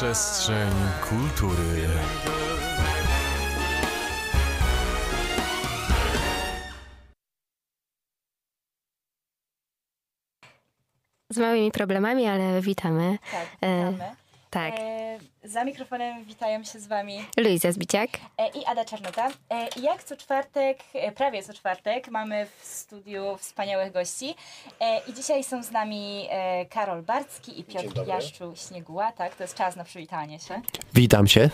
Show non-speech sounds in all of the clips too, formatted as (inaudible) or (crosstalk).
Przestrzeń kultury. Z małymi problemami, ale witamy. Tak, E, witamy. Tak. E, za mikrofonem witają się z wami Luiza Zbiciak. e, i Ada Czarnota. E, jak co czwartek, e, prawie co czwartek, mamy w studiu wspaniałych gości. I dzisiaj są z nami Karol Barcki i Piotr Jaszczu Śnieguła. Tak, to jest czas na przywitanie się. Witam się.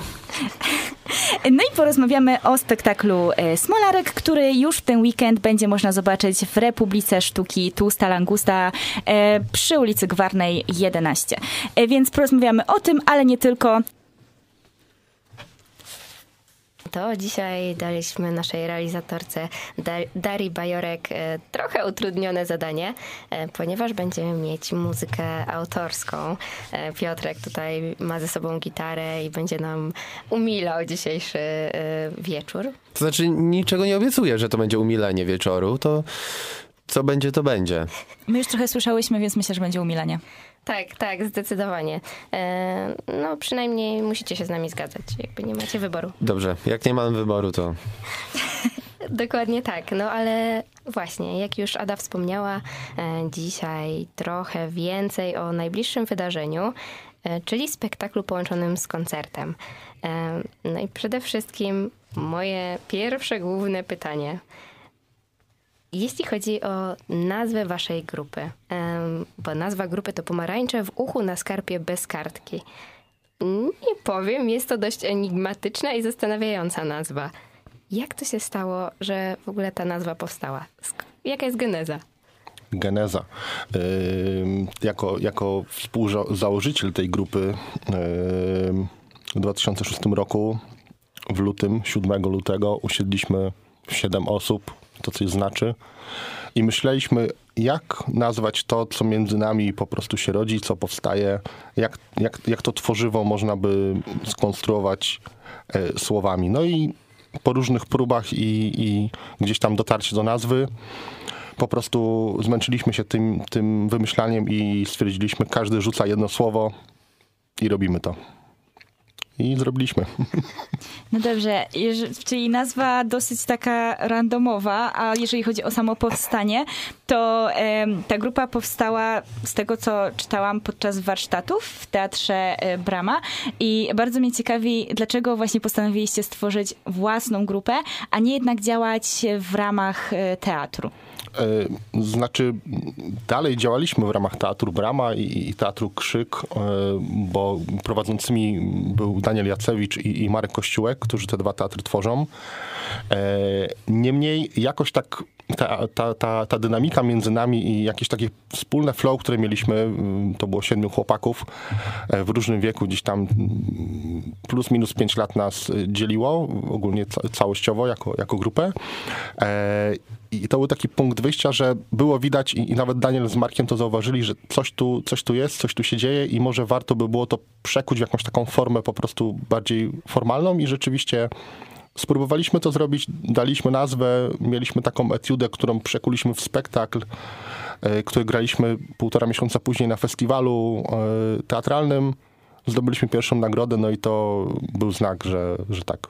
No i porozmawiamy o spektaklu Smolarek, który już w ten weekend będzie można zobaczyć w Republice Sztuki Tłusta Langusta przy ulicy Gwarnej 11. E, Więc porozmawiamy o tym, ale nie tylko. To dzisiaj daliśmy naszej realizatorce Dar- Darii Bajorek e, trochę utrudnione zadanie, e, ponieważ będziemy mieć muzykę autorską. E, Piotrek tutaj ma ze sobą gitarę i będzie nam umilał dzisiejszy wieczór. To znaczy, niczego nie obiecuję, że to będzie umilenie wieczoru. To co będzie, to będzie. My już trochę słyszałyśmy, więc myślę, że będzie umilanie. Tak, tak, zdecydowanie. E, No przynajmniej musicie się z nami zgadzać, jakby nie macie wyboru. Dobrze, jak nie mam wyboru, to (laughs) Dokładnie tak, no ale właśnie, jak już Ada wspomniała, e, dzisiaj trochę więcej o najbliższym wydarzeniu, e, czyli spektaklu połączonym z koncertem. No i przede wszystkim moje pierwsze główne pytanie. Jeśli chodzi o nazwę waszej grupy, bo nazwa grupy to Pomarańcze w uchu na skarpie bez kartki. Nie powiem, jest to dość enigmatyczna i zastanawiająca nazwa. Jak to się stało, że w ogóle ta nazwa powstała? Jaka jest geneza? geneza. Jako, jako współzałożyciel tej grupy w 2006 roku, w lutym, 7 lutego, usiedliśmy 7 osób, to coś znaczy, i myśleliśmy, jak nazwać to, co między nami po prostu się rodzi, co powstaje, jak, jak, jak to tworzywo można by skonstruować e, słowami. No i po różnych próbach i, i gdzieś tam dotarcie do nazwy, po prostu zmęczyliśmy się tym, tym wymyślaniem i stwierdziliśmy, każdy rzuca jedno słowo i robimy to. I zrobiliśmy. No dobrze, czyli nazwa dosyć taka randomowa, a jeżeli chodzi o samo powstanie, to ta grupa powstała z tego, co czytałam podczas warsztatów w Teatrze e, Brama i bardzo mnie ciekawi, dlaczego właśnie postanowiliście stworzyć własną grupę, a nie jednak działać w ramach e, teatru. E, Znaczy, dalej działaliśmy w ramach Teatru Brama i, i Teatru Krzyk, e, bo prowadzącymi był Daniel Jacewicz i, i Marek Kościółek, którzy te dwa teatry tworzą. E, Niemniej jakoś tak ta, ta, ta, ta dynamika między nami i jakieś takie wspólne flow, które mieliśmy, mm, to było siedmiu chłopaków e, w różnym wieku, gdzieś tam mm, plus minus pięć lat nas e, dzieliło, ogólnie ca- całościowo jako, jako grupę. E, I to był taki punkt wyjścia, że było widać i, i nawet Daniel z Markiem to zauważyli, że coś tu, coś tu jest, coś tu się dzieje i może warto by było to przekuć w jakąś taką formę po prostu bardziej formalną i rzeczywiście Spróbowaliśmy to zrobić, daliśmy nazwę, mieliśmy taką etiudę, którą przekuliśmy w spektakl, e, który graliśmy półtora miesiąca później na festiwalu e, teatralnym. Zdobyliśmy pierwszą nagrodę, no i to był znak, że, że tak.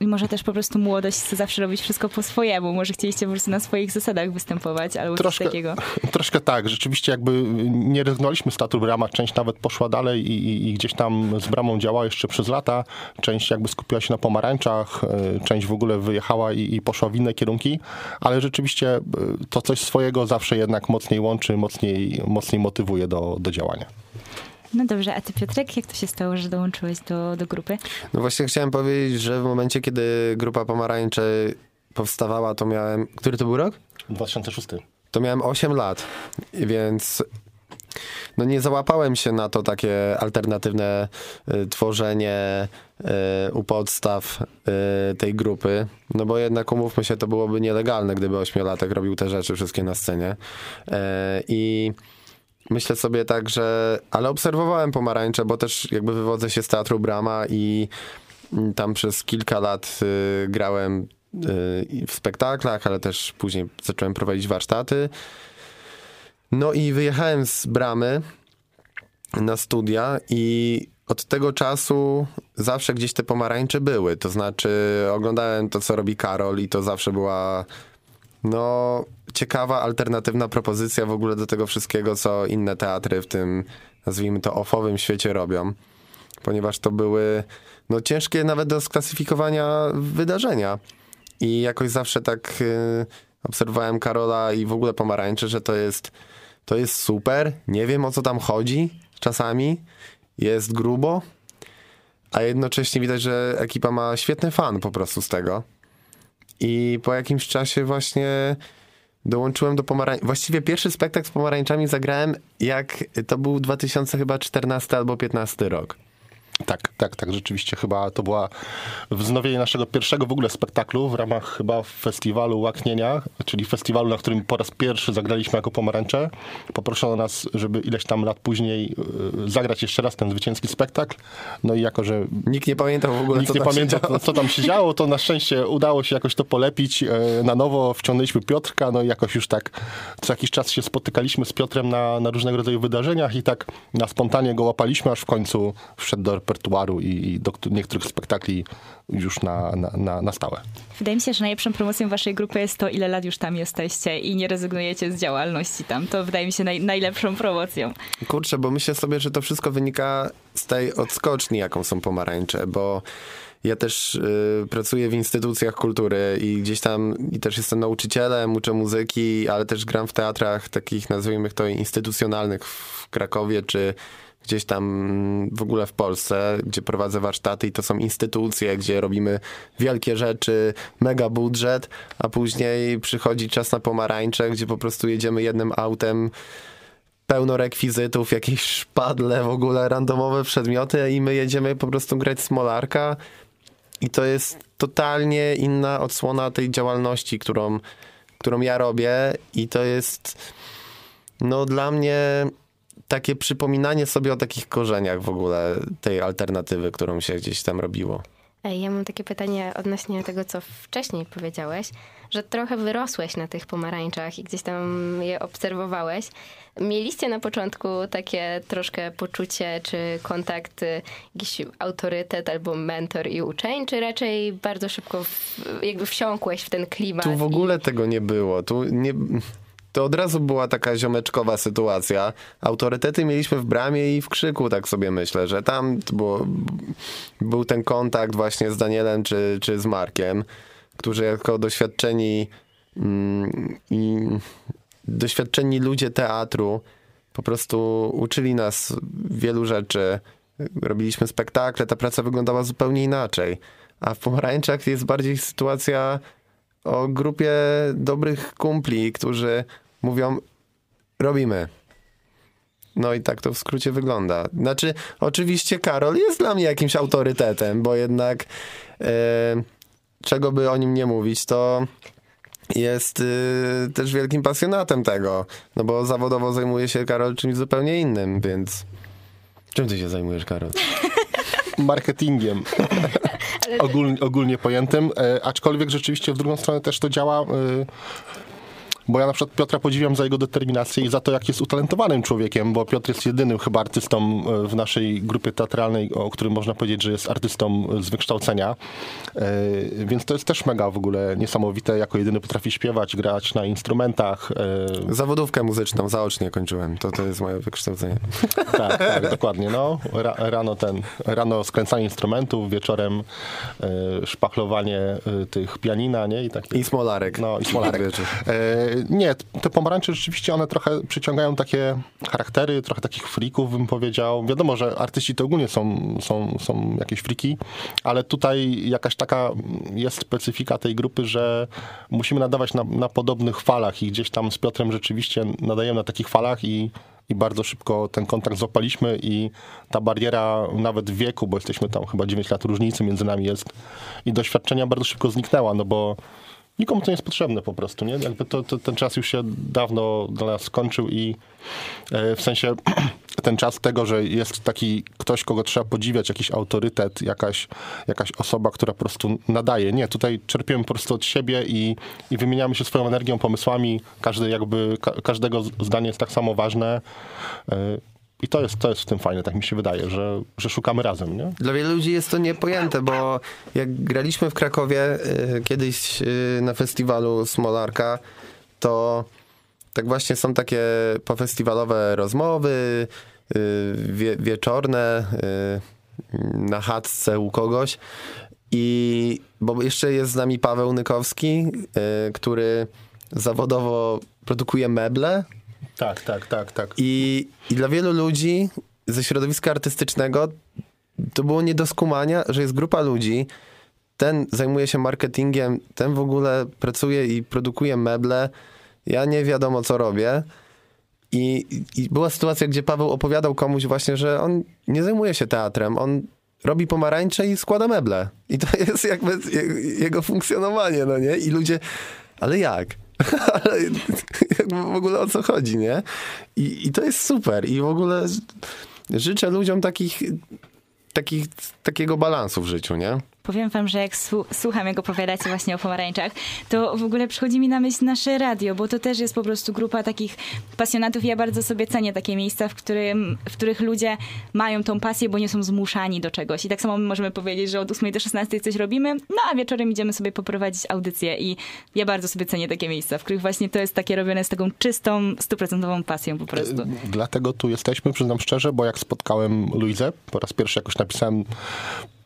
I może też po prostu młodość chce zawsze robić wszystko po swojemu. Może chcieliście po prostu na swoich zasadach występować albo Troszkę- coś takiego. (laughs) Troszkę tak, rzeczywiście jakby nie rezygnowaliśmy z Teatru Brama, część nawet poszła dalej i, i, i gdzieś tam z Bramą działała jeszcze przez lata, część jakby skupiła się na pomarańczach, e, część w ogóle wyjechała i, i poszła w inne kierunki, ale rzeczywiście e, to coś swojego zawsze jednak mocniej łączy, mocniej, mocniej motywuje do, do działania. No dobrze, a ty Piotrek, jak to się stało, że dołączyłeś do, do grupy? No właśnie chciałem powiedzieć, że w momencie, kiedy Grupa Pomarańczy powstawała, to miałem... Który to był rok? 2006. To miałem 8 lat, więc no nie załapałem się na to takie alternatywne y, tworzenie y, u podstaw y, tej grupy, no bo jednak umówmy się, to byłoby nielegalne, gdyby ośmiolatek robił te rzeczy wszystkie na scenie. Y, I myślę sobie tak, że... Ale obserwowałem pomarańcze, bo też jakby wywodzę się z Teatru Brama i mm, tam przez kilka lat y, grałem y, w spektaklach, ale też później zacząłem prowadzić warsztaty. No i wyjechałem z Bramy na studia i od tego czasu zawsze gdzieś te pomarańcze były. To znaczy, oglądałem to, co robi Karol, i to zawsze była no, ciekawa, alternatywna propozycja w ogóle do tego wszystkiego, co inne teatry w tym, nazwijmy to, offowym świecie robią. Ponieważ to były no, ciężkie nawet do sklasyfikowania wydarzenia. I jakoś zawsze tak y, obserwowałem Karola i w ogóle pomarańcze, że to jest, to jest super. Nie wiem o co tam chodzi czasami. Jest grubo, a jednocześnie widać, że ekipa ma świetny fan po prostu z tego. I po jakimś czasie właśnie dołączyłem do pomarańczy. Właściwie pierwszy spektakl z pomarańczami zagrałem, jak to był 2014 albo 15 rok. Tak, tak, tak, rzeczywiście chyba to była wznowienie naszego pierwszego w ogóle spektaklu w ramach chyba festiwalu Łaknienia, czyli festiwalu, na którym po raz pierwszy zagraliśmy jako pomarańcze. Poproszono nas, żeby ileś tam lat później y, zagrać jeszcze raz ten zwycięski spektakl. No i jako, że Nikt nie pamiętał w ogóle, nikt co nie tam się pamięta, działo. co tam się działo, to na szczęście udało się jakoś to polepić e, na nowo. Wciągnęliśmy Piotrka, no i jakoś już tak co jakiś czas się spotykaliśmy z Piotrem na, na różnego rodzaju wydarzeniach i tak na spontanie go łapaliśmy, aż w końcu wszedł do repertuaru i, i do któ- niektórych spektakli już na, na, na, na stałe. Wydaje mi się, że najlepszą promocją waszej grupy jest to, ile lat już tam jesteście i nie rezygnujecie z działalności tam. To wydaje mi się naj, najlepszą promocją. Kurczę, bo myślę sobie, że to wszystko wynika z tej odskoczni, jaką są pomarańcze, bo ja też y, pracuję w instytucjach kultury i gdzieś tam i też jestem nauczycielem, uczę muzyki, ale też gram w teatrach takich, nazwijmy to, instytucjonalnych w Krakowie, czy gdzieś tam w ogóle w Polsce, gdzie prowadzę warsztaty i to są instytucje, gdzie robimy wielkie rzeczy, mega budżet, a później przychodzi czas na pomarańcze, gdzie po prostu jedziemy jednym autem pełno rekwizytów, jakieś szpadle, w ogóle randomowe przedmioty i my jedziemy po prostu grać smolarka. I to jest totalnie inna odsłona tej działalności, którą, którą ja robię. I to jest no dla mnie takie przypominanie sobie o takich korzeniach w ogóle tej alternatywy, którą się gdzieś tam robiło. Ja mam takie pytanie odnośnie tego, co wcześniej powiedziałeś, że trochę wyrosłeś na tych pomarańczach i gdzieś tam je obserwowałeś. Mieliście na początku takie troszkę poczucie, czy kontakt, y, jakiś autorytet albo mentor i uczeń, czy raczej bardzo szybko w, jakby wsiąkłeś w ten klimat? Tu w i- ogóle tego nie było. Tu nie... To od razu była taka ziomeczkowa sytuacja. Autorytety mieliśmy w bramie i w krzyku, tak sobie myślę, że tam było, był ten kontakt właśnie z Danielem czy, czy z Markiem, którzy jako doświadczeni mm, i doświadczeni ludzie teatru po prostu uczyli nas wielu rzeczy. Robiliśmy spektakle, ta praca wyglądała zupełnie inaczej. A w Pomarańczach jest bardziej sytuacja o grupie dobrych kumpli, którzy mówią, robimy. No i tak to w skrócie wygląda. Znaczy, oczywiście Karol jest dla mnie jakimś autorytetem, bo jednak e, czego by o nim nie mówić, to jest y, też wielkim pasjonatem tego. No bo zawodowo zajmuje się Karol czymś zupełnie innym, więc... Czym ty się zajmujesz, Karol? (laughs) marketingiem ogólnie, ogólnie pojętym, e, aczkolwiek rzeczywiście w drugą stronę też to działa. Bo ja na przykład Piotra podziwiam za jego determinację i za to, jak jest utalentowanym człowiekiem, bo Piotr jest jedynym chyba artystą e, w naszej grupie teatralnej, o którym można powiedzieć, że jest artystą z wykształcenia. E, Więc to jest też mega w ogóle niesamowite. Jako jedyny potrafi śpiewać, grać na instrumentach. e, Zawodówkę muzyczną zaocznie kończyłem. To, to jest moje wykształcenie. (laughs) tak, tak, dokładnie. No, Ra, rano ten, rano skręcanie instrumentów, wieczorem szpachlowanie tych pianina, nie? I takie. I smolarek. No, i smolarek. Nie, te pomarańcze rzeczywiście one trochę przyciągają takie charaktery, trochę takich frików bym powiedział. Wiadomo, że artyści to ogólnie są, są, są jakieś friki, ale tutaj jakaś taka jest specyfika tej grupy, że musimy nadawać na, na podobnych falach i gdzieś tam z Piotrem rzeczywiście nadajemy na takich falach i i bardzo szybko ten kontakt złapaliśmy i ta bariera nawet wieku, bo jesteśmy tam chyba 9 lat różnicy między nami jest i doświadczenia bardzo szybko zniknęła, no bo nikomu to nie jest potrzebne po prostu, nie? Jakby to, to, ten czas już się dawno dla nas skończył i e, w sensie (clears throat) ten czas tego, że jest taki ktoś, kogo trzeba podziwiać, jakiś autorytet, jakaś, jakaś osoba, która po prostu nadaje. Nie, tutaj czerpiemy po prostu od siebie i, i wymieniamy się swoją energią, pomysłami. Każdy jakby, ka, każdego zdanie jest tak samo ważne. E, i to jest, to jest w tym fajne, tak mi się wydaje, że, że szukamy razem, nie? Dla wielu ludzi jest to niepojęte, bo jak graliśmy w Krakowie y, kiedyś y, na festiwalu Smolarka, to tak właśnie są takie pofestiwalowe rozmowy y, wie, wieczorne y, na chatce u kogoś. I bo jeszcze jest z nami Paweł Nykowski, y, który zawodowo produkuje meble Tak, tak, tak, tak. i, I dla wielu ludzi ze środowiska artystycznego to było nie do skumania, że jest grupa ludzi, ten zajmuje się marketingiem, ten w ogóle pracuje i produkuje meble, ja nie wiadomo co robię. I, I była sytuacja, gdzie Paweł opowiadał komuś właśnie, że on nie zajmuje się teatrem, on robi pomarańcze i składa meble. I to jest jakby je- jego funkcjonowanie, no nie? I ludzie, ale jak? (laughs) ale w ogóle o co chodzi, nie? I, I to jest super. I w ogóle życzę ludziom takich, takich, takiego balansu w życiu, nie? Powiem wam, że jak słu- słucham, jak opowiadacie właśnie o pomarańczach, to w ogóle przychodzi mi na myśl nasze radio, bo to też jest po prostu grupa takich pasjonatów. Ja bardzo sobie cenię takie miejsca, w, którym, w których ludzie mają tą pasję, bo nie są zmuszani do czegoś. I tak samo my możemy powiedzieć, że od 8 do 16 coś robimy, no a wieczorem idziemy sobie poprowadzić audycję i ja bardzo sobie cenię takie miejsca, w których właśnie to jest takie robione z taką czystą, stuprocentową pasją po prostu. Dlatego tu jesteśmy, przyznam szczerze, bo jak spotkałem Luizę, po raz pierwszy jakoś napisałem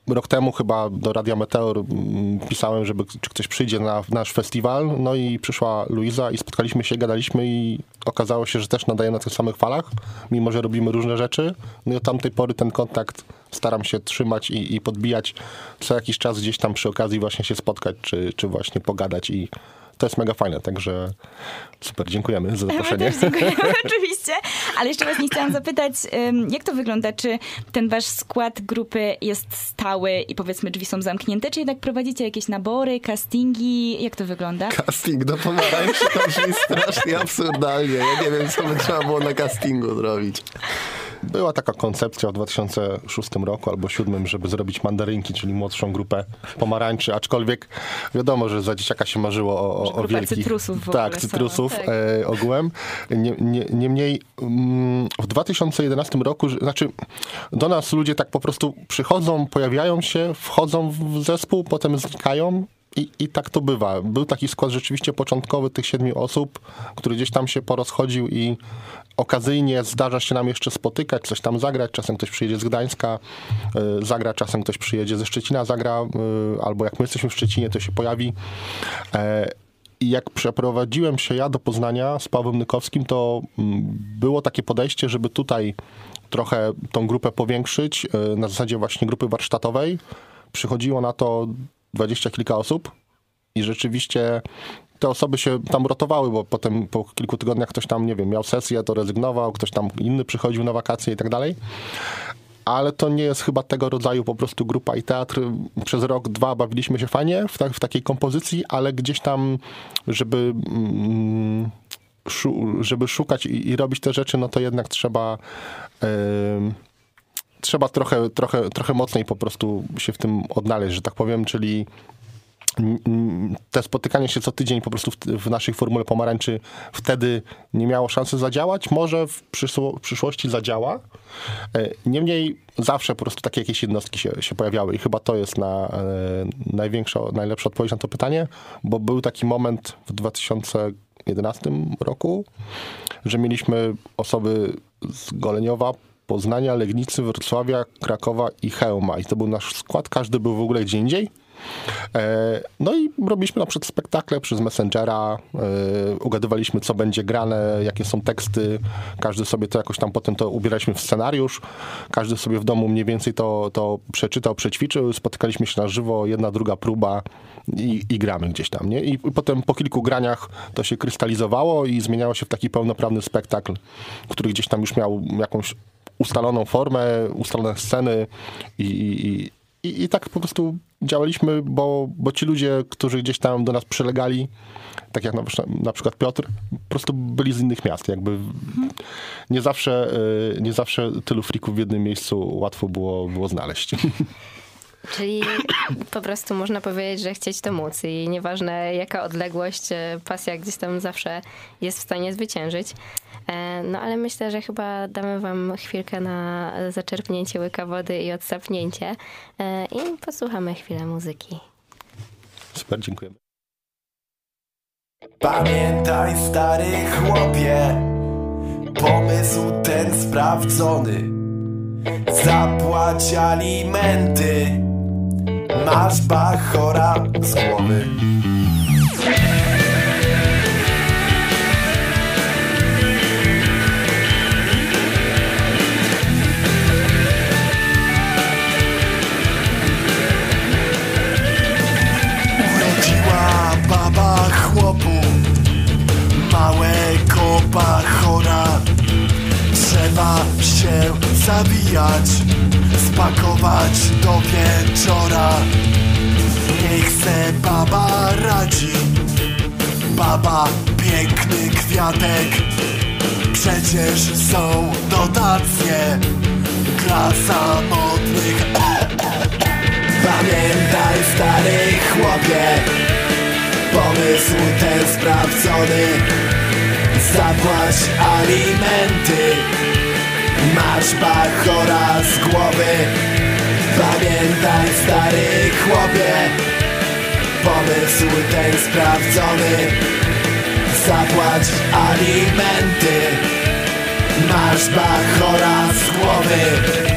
rok temu chyba do Radia Meteor mm, pisałem, żeby czy ktoś przyjdzie na nasz festiwal, no i przyszła Luiza i spotkaliśmy się, gadaliśmy i okazało się, że też nadaje na tych samych falach, mimo że robimy różne rzeczy. No i od tamtej pory ten kontakt staram się trzymać i, i podbijać co jakiś czas gdzieś tam przy okazji właśnie się spotkać, czy, czy właśnie pogadać i to jest mega fajne, także super, dziękujemy za (laughs) My zaproszenie. też dziękujemy, (laughs) oczywiście. Ale jeszcze was nie chciałam zapytać, jak to wygląda? Czy ten wasz skład grupy jest stały i powiedzmy drzwi są zamknięte, czy jednak prowadzicie jakieś nabory, castingi? Jak to wygląda? Casting do pomarańczy to brzmi strasznie absurdalnie. Ja nie wiem, co by trzeba było na castingu zrobić. Była taka koncepcja w 2006 roku albo 2007, żeby zrobić mandarynki, czyli młodszą grupę pomarańczy, aczkolwiek wiadomo, że za dzieciaka się marzyło o, o, o wielkich... cytrusów w Tak, cytrusów sama, e, ogółem. Nie, nie, niemniej mm, w 2011 roku, znaczy do nas ludzie tak po prostu przychodzą, pojawiają się, wchodzą w zespół, potem znikają i, I tak to bywa. Był taki skład rzeczywiście początkowy tych siedmiu osób, który gdzieś tam się porozchodził i okazyjnie zdarza się nam jeszcze spotykać, coś tam zagrać. Czasem ktoś przyjedzie z Gdańska, y, zagra, czasem ktoś przyjedzie ze Szczecina, zagra, y, albo jak my jesteśmy w Szczecinie, to się pojawi. E, I jak przeprowadziłem się ja do Poznania z Pawłem Nykowskim, to mm, było takie podejście, żeby tutaj trochę tą grupę powiększyć, y, na zasadzie właśnie grupy warsztatowej. Przychodziło na to dwadzieścia kilka osób i rzeczywiście te osoby się tam rotowały, bo potem po kilku tygodniach ktoś tam, nie wiem, miał sesję, to rezygnował, ktoś tam inny przychodził na wakacje i tak dalej. Ale to nie jest chyba tego rodzaju po prostu grupa i teatr. Przez rok, dwa bawiliśmy się fajnie w, tak, w takiej kompozycji, ale gdzieś tam, żeby, mm, szu, żeby szukać i, i robić te rzeczy, no to jednak trzeba... em, trzeba trochę, trochę, trochę mocniej po prostu się w tym odnaleźć, że tak powiem, czyli te spotykanie się co tydzień po prostu w, w naszej formule pomarańczy wtedy nie miało szansy zadziałać. Może w przyszło, w przyszłości zadziała. E, Niemniej zawsze po prostu takie jakieś jednostki się, się pojawiały i chyba to jest na, e, największa, najlepsza odpowiedź na to pytanie, bo był taki moment w 2011 roku, że mieliśmy osoby z Goleniowa, Poznania, Legnicy, Wrocławia, Krakowa i Chełma. I to był nasz skład, każdy był w ogóle gdzie indziej. E, No i robiliśmy na przykład spektakle przez Messengera, e, ugadywaliśmy co będzie grane, jakie są teksty, każdy sobie to jakoś tam potem to ubieraliśmy w scenariusz, każdy sobie w domu mniej więcej to, to przeczytał, przećwiczył, spotykaliśmy się na żywo, jedna, druga próba i, i gramy gdzieś tam, nie? I potem po kilku graniach to się krystalizowało i zmieniało się w taki pełnoprawny spektakl, który gdzieś tam już miał jakąś ustaloną formę, ustalone sceny i, i, i, i tak po prostu działaliśmy, bo, bo ci ludzie, którzy gdzieś tam do nas przylegali, tak jak na, na przykład Piotr, po prostu byli z innych miast. Jakby nie zawsze, y, nie zawsze tylu frików w jednym miejscu łatwo było, było znaleźć. (laughs) Czyli po prostu można powiedzieć, że chcieć to móc i nieważne jaka odległość, e, pasja gdzieś tam zawsze jest w stanie zwyciężyć. E, No ale myślę, że chyba damy wam chwilkę na zaczerpnięcie łyka wody i odsapnięcie e, i posłuchamy chwilę muzyki. Super, dziękujemy. Pamiętaj stary chłopie Pomysł ten sprawdzony Zapłać alimenty Masz bachora z głowy Małego bachora Trzeba się zabijać Spakować do wieczora. Niech se baba radzi. Baba piękny kwiatek. Przecież są dotacje Dla samotnych. Pamiętaj stary chłopie Pomysł ten sprawdzony Zapłać alimenty. Masz bachora z głowy. Pamiętaj stary chłopie. Pomysł ten sprawdzony. Zapłać alimenty. Masz bachora z głowy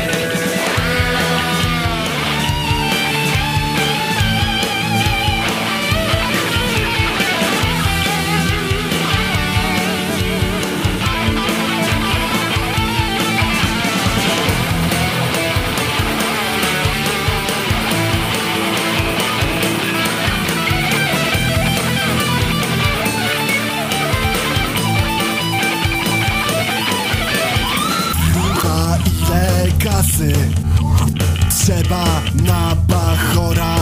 na bachora.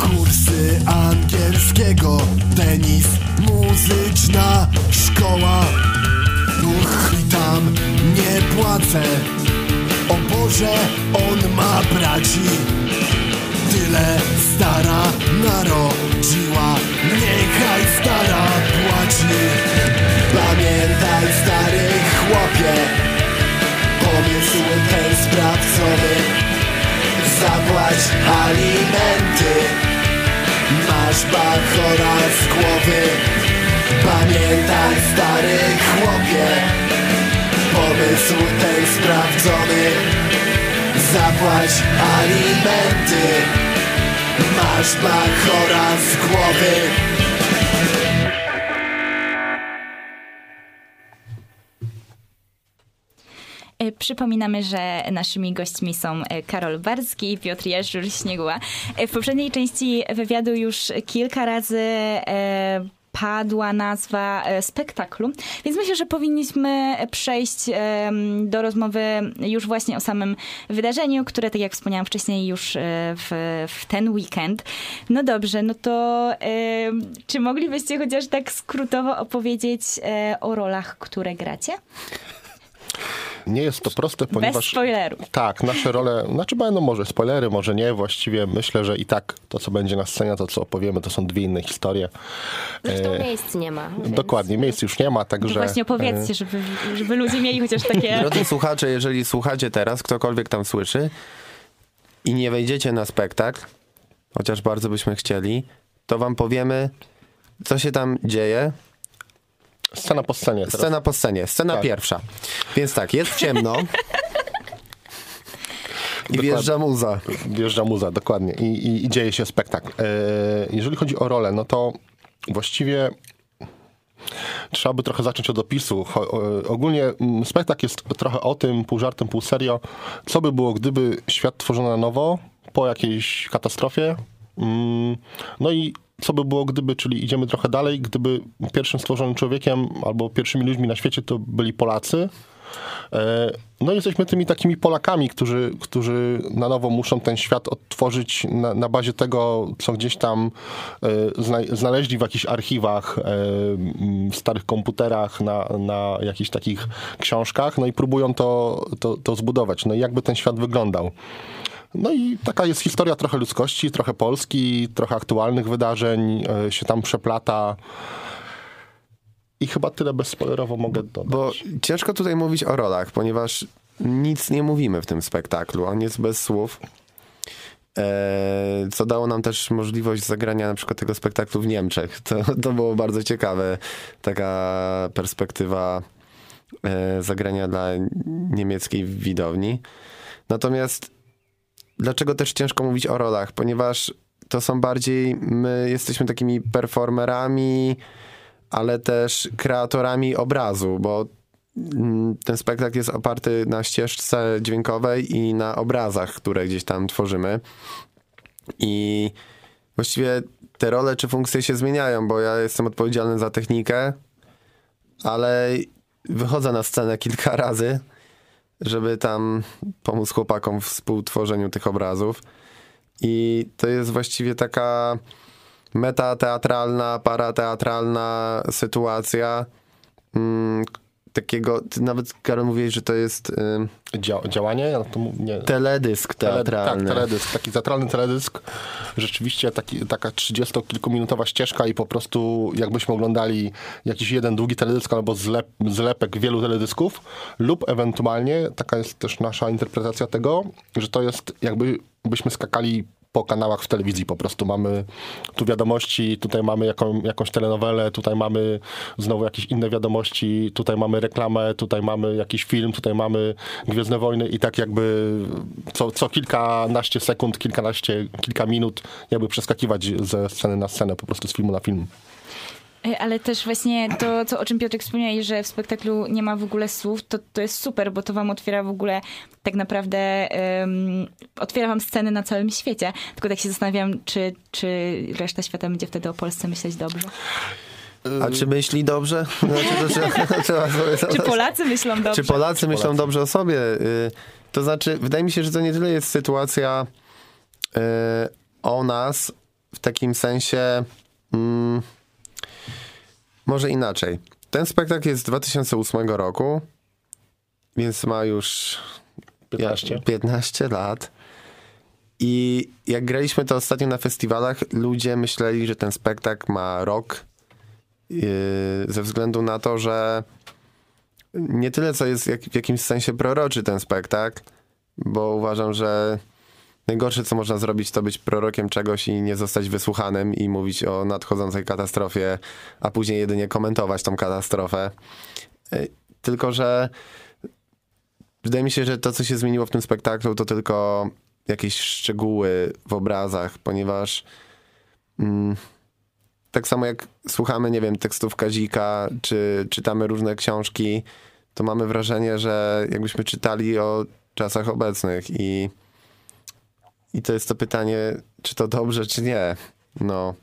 Kursy angielskiego, tenis, muzyczna szkoła. Uch, i tam nie płacę. O Boże, on ma braci. Tyle stara narodziła. Niechaj stara płaci. Pamiętaj stary chłopie Zapłać alimenty. Masz bachora z głowy. Pamiętaj stary chłopie. Pomysł ten sprawdzony. Zapłać alimenty. Masz bachora z głowy Przypominamy, że naszymi gośćmi są e, Karol Barski i Piotr Jeżur Śnieguła. E, W poprzedniej części wywiadu już kilka razy e, padła nazwa e, spektaklu, więc myślę, że powinniśmy przejść do rozmowy już właśnie o samym wydarzeniu, które, tak jak wspomniałam wcześniej, już e, w, w ten weekend. No dobrze, no to czy moglibyście chociaż tak skrótowo opowiedzieć e, o rolach, które gracie? Nie jest to proste, Bez ponieważ... spoilerów. Tak, nasze role, znaczy będą może spoilery, może nie, właściwie myślę, że i tak to, co będzie na scenie, to, co opowiemy, to są dwie inne historie. Zresztą E, miejsc nie ma. więc- Dokładnie, miejsc już nie ma, To także... właśnie opowiedzcie, żeby, żeby ludzie mieli chociaż takie... (laughs) Drodzy słuchacze, jeżeli słuchacie teraz, ktokolwiek tam słyszy i nie wejdziecie na spektakl, chociaż bardzo byśmy chcieli, to wam powiemy, co się tam dzieje. Scena po scenie teraz. Scena po scenie, scena Tak. pierwsza. Więc tak, jest ciemno. I wjeżdża muza. Wjeżdża muza, dokładnie. I, i, i dzieje się spektakl. E, jeżeli chodzi o rolę, no to właściwie trzeba by trochę zacząć od opisu. Ogólnie mm, spektakl jest trochę o tym, pół żartem, pół serio, co by było, gdyby świat tworzono na nowo, po jakiejś katastrofie. Mm, No i co by było, gdyby, czyli idziemy trochę dalej, gdyby pierwszym stworzonym człowiekiem albo pierwszymi ludźmi na świecie to byli Polacy. E, No i jesteśmy tymi takimi Polakami, którzy, którzy na nowo muszą ten świat odtworzyć na, na bazie tego, co gdzieś tam e, zna, znaleźli w jakichś archiwach, e, w starych komputerach, na, na jakichś takich książkach, no i próbują to, to, to zbudować. No i jakby ten świat wyglądał. No i taka jest historia trochę ludzkości, trochę Polski, trochę aktualnych wydarzeń e, się tam przeplata. I chyba tyle bezspoilerowo mogę dodać. Bo ciężko tutaj mówić o rolach, ponieważ nic nie mówimy w tym spektaklu. On jest bez słów. E, co dało nam też możliwość zagrania na przykład tego spektaklu w Niemczech. (laughs) To, to było bardzo ciekawe. Taka perspektywa e, zagrania dla niemieckiej widowni. Natomiast dlaczego też ciężko mówić o rolach? Ponieważ to są bardziej, my jesteśmy takimi performerami, ale też kreatorami obrazu, bo mm, ten spektakl jest oparty na ścieżce dźwiękowej i na obrazach, które gdzieś tam tworzymy. I właściwie te role czy funkcje się zmieniają, bo ja jestem odpowiedzialny za technikę, ale wychodzę na scenę kilka razy, żeby tam pomóc chłopakom w współtworzeniu tych obrazów. I to jest właściwie taka metateatralna, parateatralna sytuacja. Takiego, ty nawet Karol mówiłeś, że to jest y, Dzia- działanie? Ja to mów- nie. teledysk Tele- teatralny. Tak, teledysk, taki teatralny teledysk. Rzeczywiście taki, taka 30-kilkuminutowa ścieżka i po prostu jakbyśmy oglądali jakiś jeden długi teledysk albo zlep, zlepek wielu teledysków lub ewentualnie, taka jest też nasza interpretacja tego, że to jest jakby byśmy skakali po kanałach w telewizji po prostu. Mamy tu wiadomości, tutaj mamy jaką, jakąś telenowelę, tutaj mamy znowu jakieś inne wiadomości, tutaj mamy reklamę, tutaj mamy jakiś film, tutaj mamy Gwiezdne Wojny i tak jakby co, co kilkanaście sekund, kilkanaście, kilka minut jakby przeskakiwać ze sceny na scenę, po prostu z filmu na film. E, Ale też właśnie to, co, o czym Piotrek wspomniałeś, że w spektaklu nie ma w ogóle słów, to, to jest super, bo to wam otwiera w ogóle tak naprawdę, em, otwiera wam sceny na całym świecie. Tylko tak się zastanawiam, czy, czy reszta świata będzie wtedy o Polsce myśleć dobrze. A czy myśli dobrze? (laughs) Znaczy, to trzeba, (laughs) trzeba sobie Czy Polacy myślą dobrze? Czy Polacy myślą dobrze o sobie? Y, To znaczy, wydaje mi się, że to nie tyle jest sytuacja y, o nas w takim sensie. mm, może inaczej. Ten spektakl jest z 2008 roku, więc ma już 15. 15 lat. I jak graliśmy to ostatnio na festiwalach, ludzie myśleli, że ten spektakl ma rok, yy, ze względu na to, że nie tyle, co jest jak, w jakimś sensie proroczy ten spektakl, bo uważam, że najgorsze, co można zrobić, to być prorokiem czegoś i nie zostać wysłuchanym i mówić o nadchodzącej katastrofie, a później jedynie komentować tą katastrofę. Yy, Tylko, że wydaje mi się, że to, co się zmieniło w tym spektaklu, to tylko jakieś szczegóły w obrazach, ponieważ mm, tak samo jak słuchamy, nie wiem, tekstów Kazika, czy czytamy różne książki, to mamy wrażenie, że jakbyśmy czytali o czasach obecnych i, i to jest to pytanie, czy to dobrze, czy nie. No,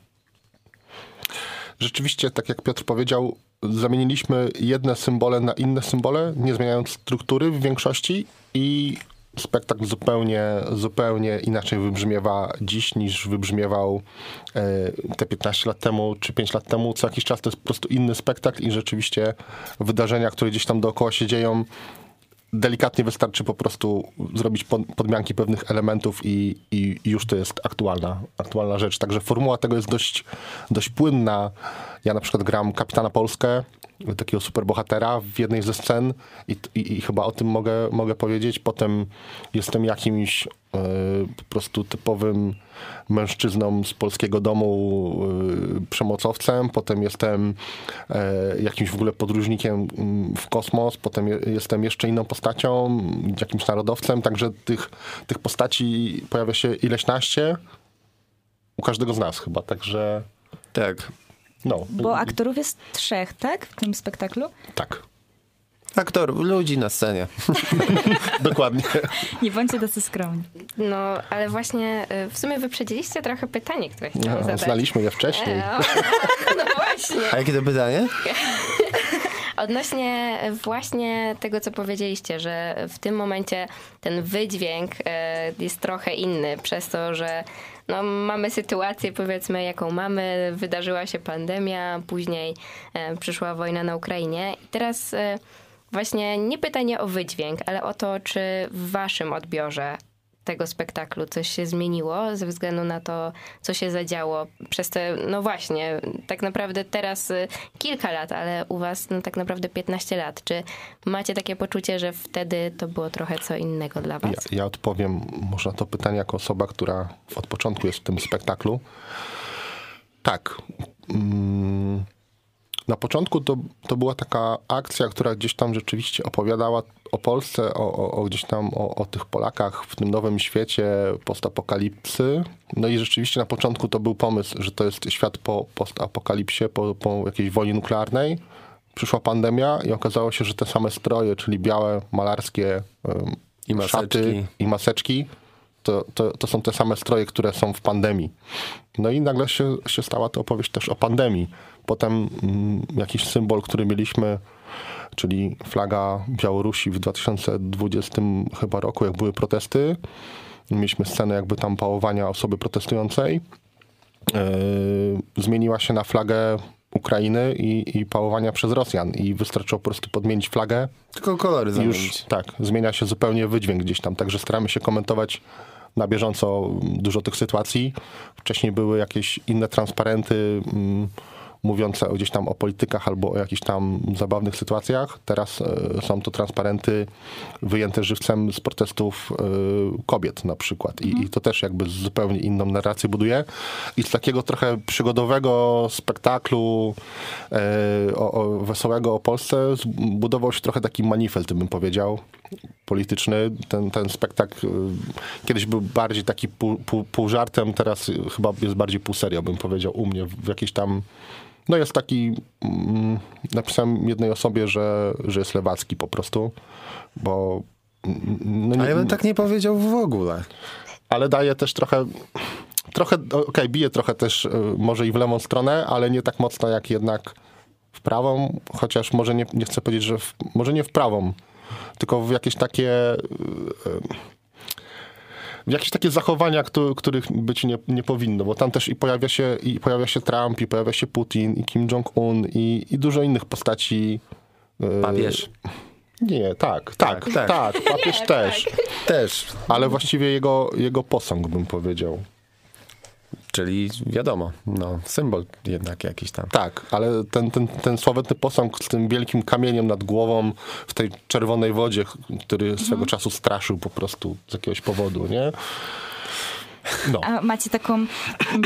Rzeczywiście, tak jak Piotr powiedział, zamieniliśmy jedne symbole na inne symbole, nie zmieniając struktury w większości i spektakl zupełnie, zupełnie inaczej wybrzmiewa dziś niż wybrzmiewał e, te 15 lat temu czy 5 lat temu. Co jakiś czas to jest po prostu inny spektakl i rzeczywiście wydarzenia, które gdzieś tam dookoła się dzieją, delikatnie wystarczy po prostu zrobić pod, podmianki pewnych elementów i, i, już to jest aktualna, aktualna rzecz. Także formuła tego jest dość, dość płynna. Ja na przykład gram Kapitana Polskę, takiego superbohatera w jednej ze scen i, i, i chyba o tym mogę, mogę powiedzieć. Potem jestem jakimś e, po prostu typowym mężczyzną z polskiego domu, e, przemocowcem. Potem jestem e, jakimś w ogóle podróżnikiem mm, w kosmos. Potem je, jestem jeszcze inną postacią, jakimś narodowcem. Także tych, tych postaci pojawia się ileśnaście u każdego z nas chyba. Także tak. no. Bo aktorów jest trzech, tak? W tym spektaklu? Tak, Aktorów, ludzi na scenie. (laughs) dokładnie. Nie bądźcie tacy skromni. No, ale właśnie y, w sumie wyprzedziliście trochę pytanie, które chciałam No, zadać. znaliśmy je wcześniej. E, o, no właśnie. A jakie to pytanie? (laughs) Odnośnie właśnie tego, co powiedzieliście, że w tym momencie ten wydźwięk e, jest trochę inny, przez to, że no, mamy sytuację, powiedzmy, jaką mamy, wydarzyła się pandemia, później przyszła wojna na Ukrainie. I teraz właśnie nie pytanie o wydźwięk, ale o to, czy w waszym odbiorze tego spektaklu? Coś się zmieniło ze względu na to, co się zadziało przez te, no właśnie, tak naprawdę teraz y, kilka lat, ale u was no tak naprawdę 15 lat. Czy macie takie poczucie, że wtedy to było trochę co innego dla was? Ja, ja odpowiem może na to pytanie jako osoba, która od początku jest w tym spektaklu. Tak. Mm, Na początku to, to była taka akcja, która gdzieś tam rzeczywiście opowiadała o Polsce, o, o, o gdzieś tam o, o tych Polakach w tym nowym świecie postapokalipsy. No i rzeczywiście na początku to był pomysł, że to jest świat po postapokalipsie, po, po jakiejś wojnie nuklearnej. Przyszła pandemia i okazało się, że te same stroje, czyli białe, malarskie ym, I maseczki. szaty i maseczki, to, to, to są te same stroje, które są w pandemii. No i nagle się, się stała to opowieść też o pandemii. Potem mm, jakiś symbol, który mieliśmy, czyli flaga Białorusi w 2020 chyba roku, jak były protesty. Mieliśmy scenę jakby tam pałowania osoby protestującej. Yy, zmieniła się na flagę Ukrainy i, i pałowania przez Rosjan. I wystarczyło po prostu podmienić flagę Tylko kolory zamienić. już tak, zmienia się zupełnie wydźwięk gdzieś tam. Także staramy się komentować na bieżąco dużo tych sytuacji. Wcześniej były jakieś inne transparenty mm, mówiące gdzieś tam o politykach albo o jakichś tam zabawnych sytuacjach. Teraz e, są to transparenty wyjęte żywcem z protestów e, kobiet na przykład. I, I to też jakby zupełnie inną narrację buduje. I z takiego trochę przygodowego spektaklu e, o, o wesołego o Polsce budował się trochę taki manifest, bym powiedział, polityczny. Ten, ten spektakl kiedyś był bardziej taki pół, pół, pół żartem, teraz chyba jest bardziej pół serio, bym powiedział, u mnie w jakiejś tam no jest taki, mm, napisałem jednej osobie, że, że jest lewacki po prostu, bo mm, no A ja bym tak nie powiedział w ogóle. ale daje też trochę, trochę, okej, bije trochę też y, może i w lewą stronę, ale nie tak mocno jak jednak w prawą, chociaż może nie, nie chcę powiedzieć, że w, może nie w prawą, tylko w jakieś takie y, y, jakieś takie zachowania, któ- których być nie, nie powinno, bo tam też i pojawia się i pojawia się Trump, i pojawia się Putin, i Kim Jong-un, i, i dużo innych postaci. y, Papież. Nie, tak, tak, Tak, tak, tak. papież (laughs) też. Też. Ale właściwie jego, jego posąg, bym powiedział. Czyli wiadomo, no, symbol jednak jakiś tam. Tak, ale ten, ten, ten sławetny posąg z tym wielkim kamieniem nad głową w tej czerwonej wodzie, który swego czasu straszył po prostu z jakiegoś powodu, nie? No. A macie taką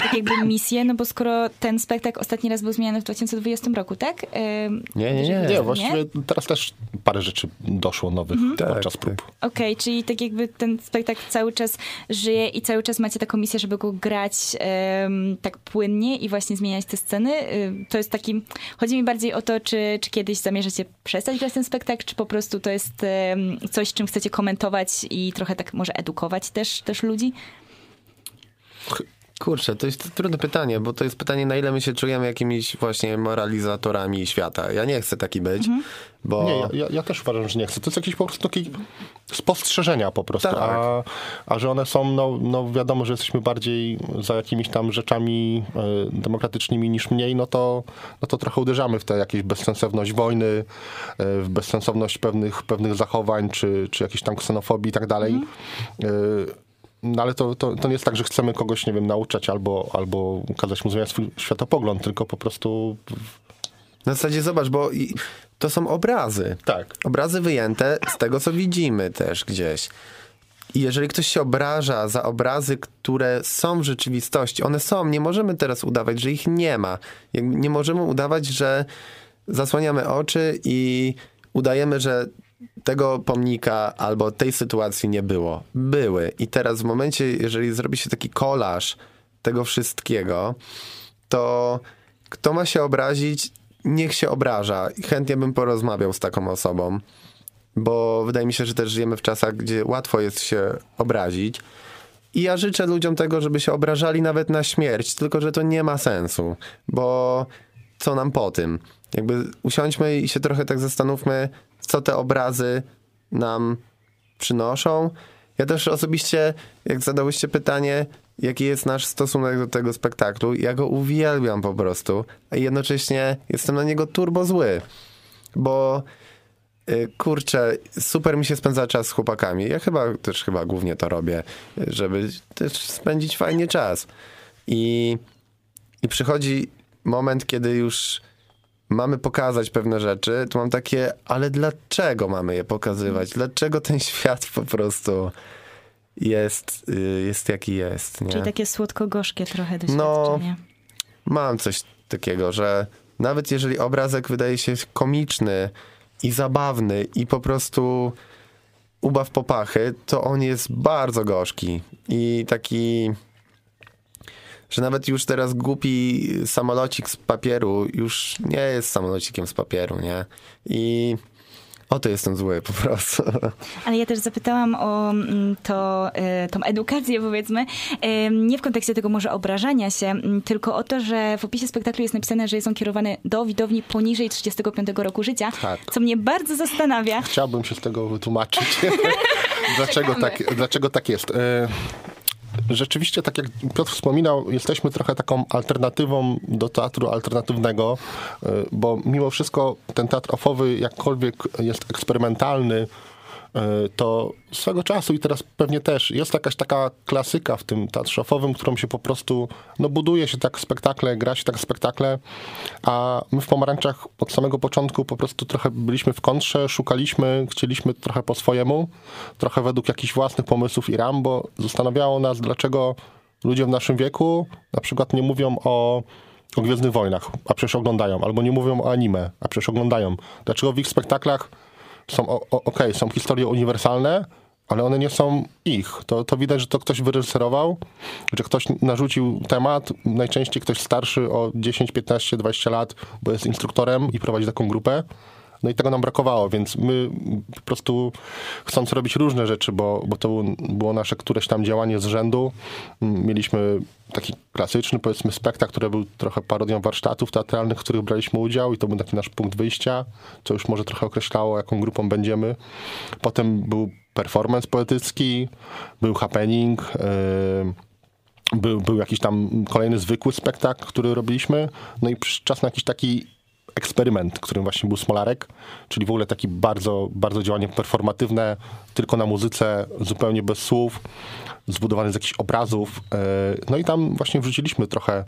tak jakby misję, no bo skoro ten spektakl ostatni raz był zmieniany w 2020 roku, tak? Ym, Nie, nie, nie. Nie, właściwie teraz też parę rzeczy doszło nowych podczas Tak, prób. Okej, czyli tak jakby ten spektakl cały czas żyje i cały czas macie taką misję, żeby go grać tak płynnie i właśnie zmieniać te sceny. Ym, to jest taki, chodzi mi bardziej o to, czy, czy kiedyś zamierzacie przestać grać ten spektakl, czy po prostu to jest coś, czym chcecie komentować i trochę tak może edukować też, też ludzi? Kurczę, to jest trudne pytanie, bo to jest pytanie, na ile my się czujemy jakimiś właśnie moralizatorami świata. Ja nie chcę taki być, bo... Nie, ja- ja, ja też uważam, że nie chcę. To jest jakieś po prostu takie spostrzeżenia po prostu. Tak. A, a że one są, no, no wiadomo, że jesteśmy bardziej za jakimiś tam rzeczami e, demokratycznymi niż mniej, no to, no to trochę uderzamy w tę jakieś bezsensowność wojny, e, w bezsensowność pewnych, pewnych zachowań, czy, czy jakiejś tam ksenofobii i tak dalej. E, no ale to, to, to nie jest tak, że chcemy kogoś, nie wiem, nauczać albo, albo kazać mu zmieniać swój światopogląd, tylko po prostu Na zasadzie zobacz, bo to są obrazy. tak. Obrazy wyjęte z tego, co widzimy też gdzieś. I jeżeli ktoś się obraża za obrazy, które są w rzeczywistości, one są, nie możemy teraz udawać, że ich nie ma. Nie możemy udawać, że zasłaniamy oczy i udajemy, że tego pomnika albo tej sytuacji nie było. Były. I teraz w momencie, jeżeli zrobi się taki kolaż tego wszystkiego, to kto ma się obrazić, niech się obraża. Chętnie bym porozmawiał z taką osobą, bo wydaje mi się, że też żyjemy w czasach, gdzie łatwo jest się obrazić. I ja życzę ludziom tego, żeby się obrażali nawet na śmierć, tylko że to nie ma sensu, bo co nam po tym? Jakby usiądźmy i się trochę tak zastanówmy, co te obrazy nam przynoszą. Ja też osobiście, jak zadałyście pytanie, jaki jest nasz stosunek do tego spektaklu, ja go uwielbiam po prostu, a jednocześnie jestem na niego turbo zły, bo y, kurczę, super mi się spędza czas z chłopakami. Ja chyba też chyba głównie to robię, żeby też spędzić fajnie czas. I, i przychodzi moment, kiedy już mamy pokazać pewne rzeczy, to mam takie, ale dlaczego mamy je pokazywać? Dlaczego ten (laughs) świat po prostu jest, y, jest jaki jest, nie? Czyli takie słodko-gorzkie trochę No, doświadczenie. Mam coś takiego, że nawet jeżeli obrazek wydaje się komiczny i zabawny i po prostu ubaw popachy, to on jest bardzo gorzki i taki, że nawet już teraz głupi samolocik z papieru już nie jest samolocikiem z papieru, nie? I o to jestem zły po prostu. (laughs) Ale ja też zapytałam o mm, to, e, tą edukację, powiedzmy, e, nie w kontekście tego może obrażania się, tylko o to, że w opisie spektaklu jest napisane, że jest on kierowany do widowni poniżej 35 roku życia, Tak. co mnie bardzo zastanawia. Chciałbym się z tego wytłumaczyć. (laughs) (laughs) dlaczego, tak, dlaczego tak jest? Rzeczywiście, tak jak Piotr wspominał, jesteśmy trochę taką alternatywą do teatru alternatywnego, e, bo mimo wszystko ten teatr ofowy, jakkolwiek jest eksperymentalny, to swego czasu i teraz pewnie też jest jakaś taka klasyka w tym teatrze którą się po prostu, no buduje się tak spektakle, gra się tak spektakle, a my w Pomarańczach od samego początku po prostu trochę byliśmy w kontrze, szukaliśmy, chcieliśmy trochę po swojemu, trochę według jakichś własnych pomysłów i ram, bo zastanawiało nas, dlaczego ludzie w naszym wieku na przykład nie mówią o o Gwiezdnych Wojnach, a przecież oglądają, albo nie mówią o anime, a przecież oglądają. Dlaczego w ich spektaklach są, okej, są historie uniwersalne, ale one nie są ich. To, to widać, że to ktoś wyreżyserował, że ktoś narzucił temat, najczęściej ktoś starszy o 10, 15, 20 lat, bo jest instruktorem i prowadzi taką grupę. No i tego nam brakowało, więc my po prostu chcąc robić różne rzeczy, bo, bo to był- było nasze któreś tam działanie z rzędu, mieliśmy taki klasyczny, powiedzmy, spektakl, który był trochę parodią warsztatów teatralnych, w których braliśmy udział i to był taki nasz punkt wyjścia, co już może trochę określało, jaką grupą będziemy. Potem był performance poetycki, był happening, yy, był, był jakiś tam kolejny zwykły spektakl, który robiliśmy, no i czas na jakiś taki eksperyment, którym właśnie był Smolarek, czyli w ogóle taki bardzo, bardzo działanie performatywne, tylko na muzyce, zupełnie bez słów, zbudowane z jakichś obrazów. e, No i tam właśnie wrzuciliśmy trochę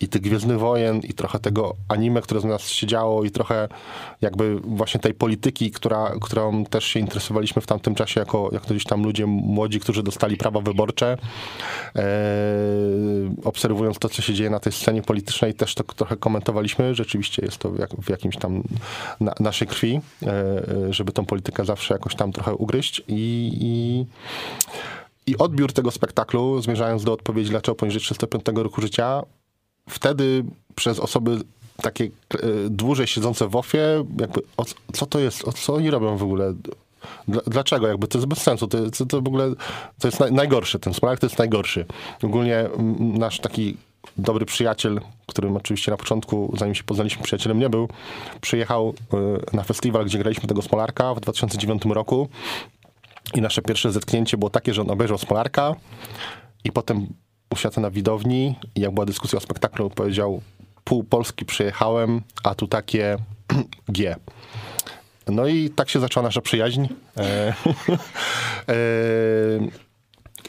i tych Gwiezdnych Wojen, i trochę tego anime, które z nas się działo, i trochę jakby właśnie tej polityki, która, którą też się interesowaliśmy w tamtym czasie, jako, jako gdzieś tam ludzie młodzi, którzy dostali prawa wyborcze. E, obserwując to, co się dzieje na tej scenie politycznej, też to trochę komentowaliśmy. Rzeczywiście jest to w, jak, jakimś tam na, naszej krwi, e, żeby tą politykę zawsze jakoś tam trochę ugryźć i, i i odbiór tego spektaklu, zmierzając do odpowiedzi, dlaczego poniżej 35 roku życia, wtedy przez osoby takie e, dłużej siedzące w ofie, jakby o, co to jest, o co oni robią w ogóle? Dla- Dlaczego? Jakby to jest bez sensu. To, to, to w ogóle to jest naj, najgorsze. Ten Smolarek to jest najgorszy. Ogólnie nasz taki dobry przyjaciel, którym oczywiście na początku, zanim się poznaliśmy, przyjacielem nie był, przyjechał e, na festiwal, gdzie graliśmy tego Smolarka w 2009 roku. I nasze pierwsze zetknięcie było takie, że on obejrzał Smolarka i potem usiadł na widowni i jak była dyskusja o spektaklu, powiedział pół Polski przyjechałem, a tu takie (clears throat) G. No i tak się zaczęła nasza przyjaźń. E, (laughs) e,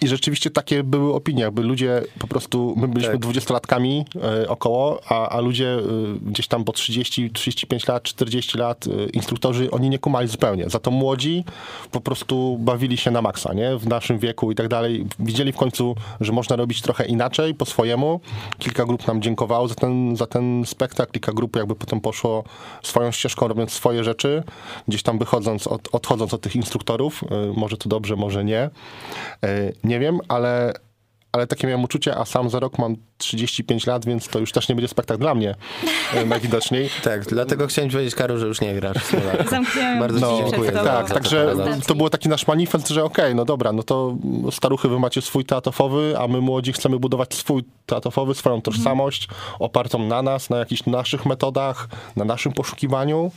I rzeczywiście takie były opinie, jakby ludzie po prostu, my byliśmy Tak. dwudziestolatkami e, około, a, a ludzie e, gdzieś tam po 30, 35 lat, 40 lat, e, instruktorzy, oni nie kumali zupełnie. Za to młodzi po prostu bawili się na maksa, nie? W naszym wieku i tak dalej. Widzieli w końcu, że można robić trochę inaczej, po swojemu. Kilka grup nam dziękowało za ten, za ten spektakl, kilka grup jakby potem poszło swoją ścieżką, robiąc swoje rzeczy, gdzieś tam wychodząc, od, odchodząc od tych instruktorów. Może to dobrze, może nie. Nie wiem, ale, ale takie miałem uczucie, a sam za rok mam 35 lat, więc to już też nie będzie spektakl dla mnie e, (laughs) najwidoczniej. Tak, dlatego chciałem ci powiedzieć, Karol, że już nie grasz Bardzo drzwi ci dziękuję. Tak, także to był taki nasz manifest, że okej, no dobra, no to staruchy wy macie swój teatrofowy, a my młodzi chcemy budować swój teatrofowy, swoją tożsamość opartą na nas, na jakichś naszych metodach, na naszym poszukiwaniu.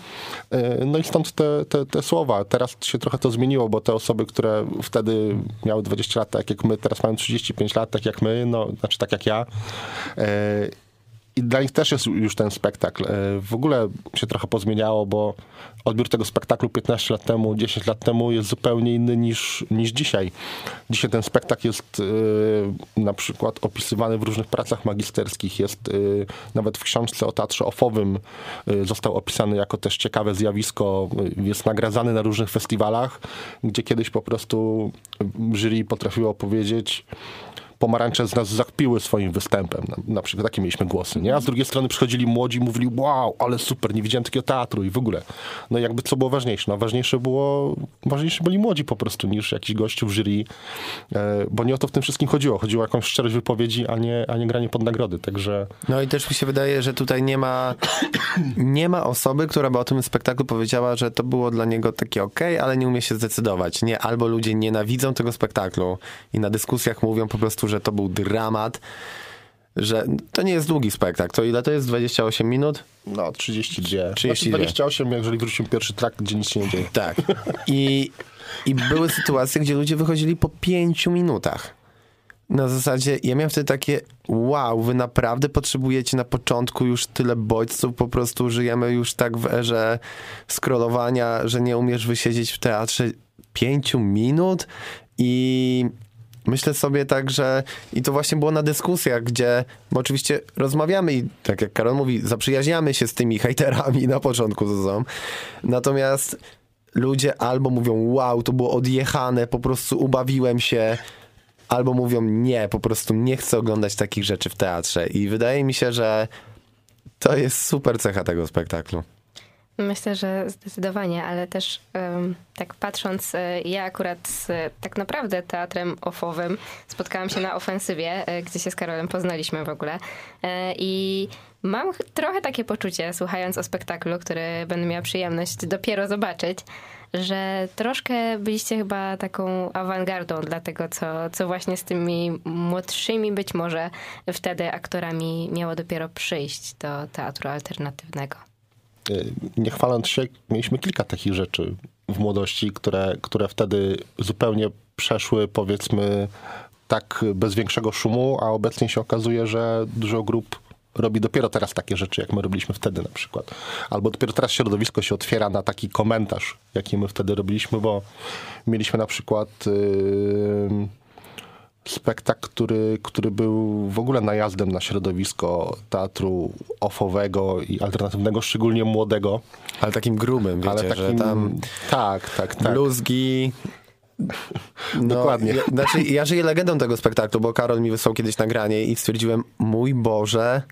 Yy, No i stąd te, te, te słowa. Teraz się trochę to zmieniło, bo te osoby, które wtedy miały 20 lat, tak jak my, teraz mają 35 lat, tak jak my, no znaczy tak jak ja. Yy, i dla nich też jest już ten spektakl. E, W ogóle się trochę pozmieniało, bo odbiór tego spektaklu 15 lat temu, 10 lat temu jest zupełnie inny niż, niż dzisiaj. Dzisiaj ten spektakl jest e, na przykład opisywany w różnych pracach magisterskich. Jest e, nawet w książce o teatrze ofowym e, został opisany jako też ciekawe zjawisko. E, Jest nagradzany na różnych festiwalach, gdzie kiedyś po prostu jury potrafiło powiedzieć pomarańcze z nas zakpiły swoim występem. Na, na przykład takie mieliśmy głosy, nie? A z drugiej strony przychodzili młodzi i mówili, wow, ale super, nie widziałem takiego teatru i w ogóle. No jakby co było ważniejsze? No ważniejsze było, ważniejsze byli młodzi po prostu niż jakiś gościu w jury, e, bo nie o to w tym wszystkim chodziło. Chodziło o jakąś szczerość wypowiedzi, a nie, a nie granie pod nagrody, także... No i też mi się wydaje, że tutaj nie ma, nie ma osoby, która by o tym spektaklu powiedziała, że to było dla niego takie ok, ale nie umie się zdecydować. Nie, albo ludzie nienawidzą tego spektaklu i na dyskusjach mówią po prostu, że to był dramat, że to nie jest długi spektakl. To ile to jest? 28 minut? No, 32. 32. Znaczy 28, jeżeli wrócimy pierwszy trakt, gdzie nic się nie dzieje. Tak. I, I były sytuacje, gdzie ludzie wychodzili po pięciu minutach. Na zasadzie, ja miałem wtedy takie, wow, wy naprawdę potrzebujecie na początku już tyle bodźców, po prostu żyjemy już tak w erze scrollowania, że nie umiesz wysiedzieć w teatrze pięciu minut i myślę sobie tak, że i to właśnie było na dyskusjach, gdzie bo oczywiście rozmawiamy i tak jak Karol mówi, zaprzyjaźniamy się z tymi hejterami na początku sezonu, natomiast ludzie albo mówią, wow, to było odjechane, po prostu ubawiłem się, albo mówią, nie, po prostu nie chcę oglądać takich rzeczy w teatrze. I wydaje mi się, że to jest super cecha tego spektaklu. Myślę, że zdecydowanie, ale też em, tak patrząc, e, ja akurat z tak naprawdę teatrem ofowym spotkałam się na ofensywie, e, gdzie się z Karolem poznaliśmy w ogóle. E, I mam ch- trochę takie poczucie, słuchając o spektaklu, który będę miała przyjemność dopiero zobaczyć, że troszkę byliście chyba taką awangardą dla tego, co, co właśnie z tymi młodszymi być może wtedy aktorami miało dopiero przyjść do teatru alternatywnego. Y, nie chwaląc się, mieliśmy kilka takich rzeczy w młodości, które, które wtedy zupełnie przeszły, powiedzmy, tak bez większego szumu, a obecnie się okazuje, że dużo grup robi dopiero teraz takie rzeczy, jak my robiliśmy wtedy na przykład. Albo dopiero teraz środowisko się otwiera na taki komentarz, jaki my wtedy robiliśmy, bo mieliśmy na przykład yy, spektakl, który, który był w ogóle najazdem na środowisko teatru ofowego i alternatywnego, szczególnie młodego. Ale takim grubym, wiecie, ale takim, że tam Tak, tak, tak. bluzgi... (laughs) No, Dokładnie. Ja, znaczy, ja żyję legendą tego spektaklu, bo Karol mi wysłał kiedyś nagranie i stwierdziłem, mój Boże,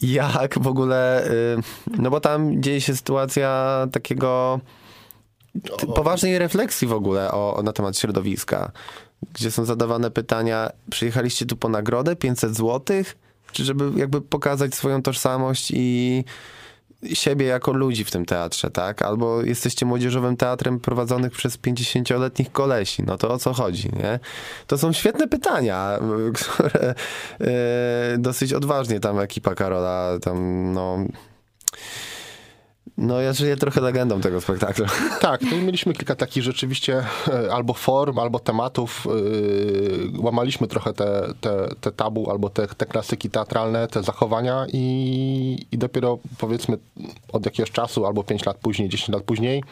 jak w ogóle... Y, no bo tam dzieje się sytuacja takiego poważnej refleksji w ogóle o, na temat środowiska, gdzie są zadawane pytania, przyjechaliście tu po nagrodę 500 złotych? Czy żeby jakby pokazać swoją tożsamość i siebie jako ludzi w tym teatrze, tak? Albo jesteście młodzieżowym teatrem prowadzonych przez 50-letnich kolesi. No to o co chodzi, nie? To są świetne pytania, (laughs) które y, dosyć odważnie tam ekipa Karola tam, no... No ja żyję trochę legendą tego spektaklu. (laughs) Tak, no i mieliśmy kilka takich rzeczywiście e, albo form, albo tematów. Yy, łamaliśmy trochę te, te, te tabu, albo te, te klasyki teatralne, te zachowania i, i dopiero powiedzmy od jakiegoś czasu, albo 5 lat później, 10 lat później,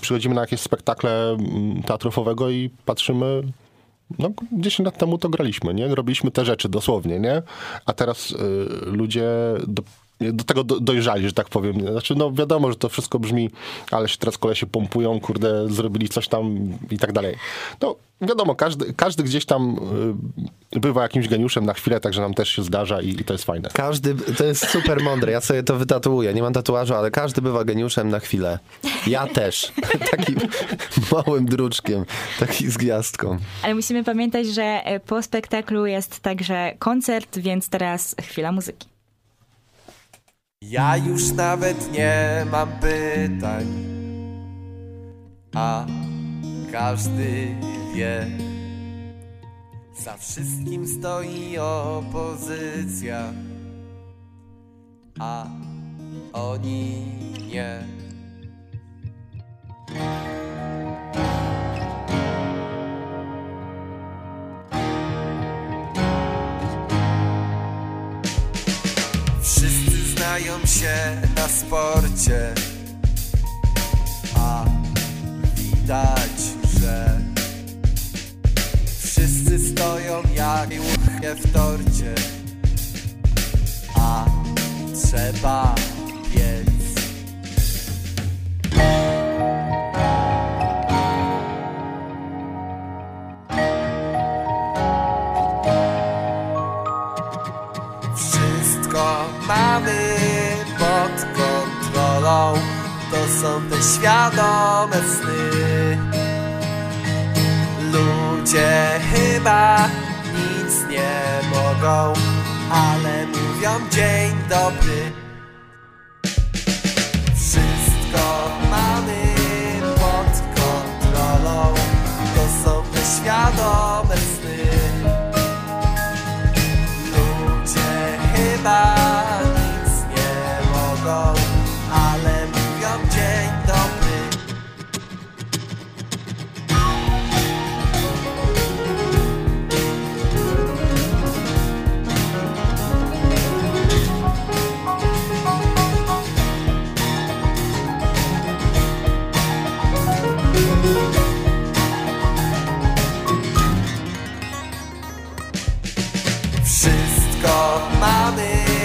przychodzimy na jakieś spektakle teatrofowego i patrzymy, no 10 lat temu to graliśmy, nie? Robiliśmy te rzeczy dosłownie, nie? A teraz y, ludzie do, do tego do, dojrzali, że tak powiem. Znaczy, no wiadomo, że to wszystko brzmi, ale się teraz kolesie pompują, kurde, zrobili coś tam i tak dalej. No wiadomo, każdy, każdy gdzieś tam y, bywa jakimś geniuszem na chwilę, także nam też się zdarza i, i to jest fajne. Każdy, to jest super mądre, ja sobie to wytatuuję, nie mam tatuażu, ale każdy bywa geniuszem na chwilę. Ja też. (laughs) Takim małym druczkiem, taki z gwiazdką. Ale musimy pamiętać, że po spektaklu jest także koncert, więc teraz chwila muzyki. Ja już nawet nie mam pytań, a każdy wie. Za wszystkim stoi opozycja, a oni nie. W torcie, a trzeba. Wszystko mamy pod kontrolą. To są te świadome sny. Ludzie chyba mogą Ale mówią dzień dobry Wszystko mamy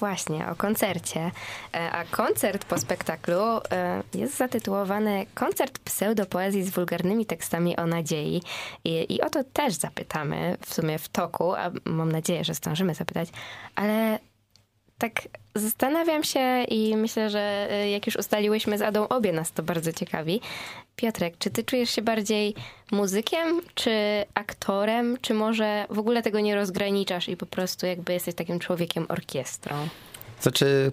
właśnie o koncercie. E, A koncert po spektaklu e, jest zatytułowany Koncert pseudopoezji z wulgarnymi tekstami o nadziei. I, I o to też zapytamy w sumie w toku, a mam nadzieję, że zdążymy zapytać, ale tak zastanawiam się i myślę, że e, jak już ustaliłyśmy z Adą, obie nas to bardzo ciekawi. Piotrek, czy ty czujesz się bardziej muzykiem, czy aktorem, czy może w ogóle tego nie rozgraniczasz i po prostu jakby jesteś takim człowiekiem orkiestrą? Znaczy,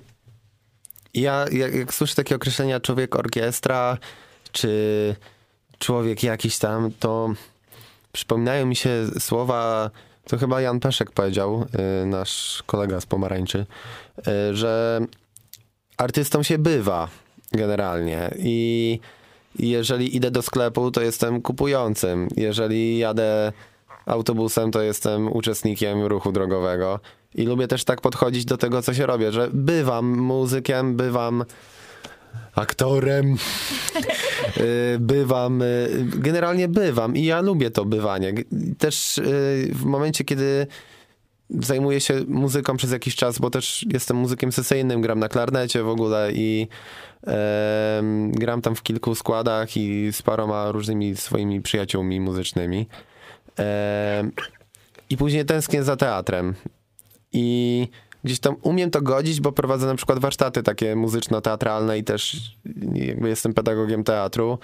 ja jak, jak słyszę takie określenia człowiek orkiestra, czy człowiek jakiś tam, to przypominają mi się słowa, to chyba Jan Peszek powiedział, y, nasz kolega z Pomarańczy, y, że artystą się bywa generalnie i jeżeli idę do sklepu, to jestem kupującym. Jeżeli jadę autobusem, to jestem uczestnikiem ruchu drogowego. I lubię też tak podchodzić do tego, co się robię, że bywam muzykiem, bywam aktorem, (laughs) y, bywam, y, generalnie bywam i ja lubię to bywanie. Też y, w momencie, kiedy zajmuję się muzyką przez jakiś czas, bo też jestem muzykiem sesyjnym, gram na klarnecie w ogóle i em, gram tam w kilku składach i z paroma różnymi swoimi przyjaciółmi muzycznymi. Em, I później tęsknię za teatrem. I gdzieś tam umiem to godzić, bo prowadzę na przykład warsztaty takie muzyczno-teatralne i też jakby jestem pedagogiem teatru.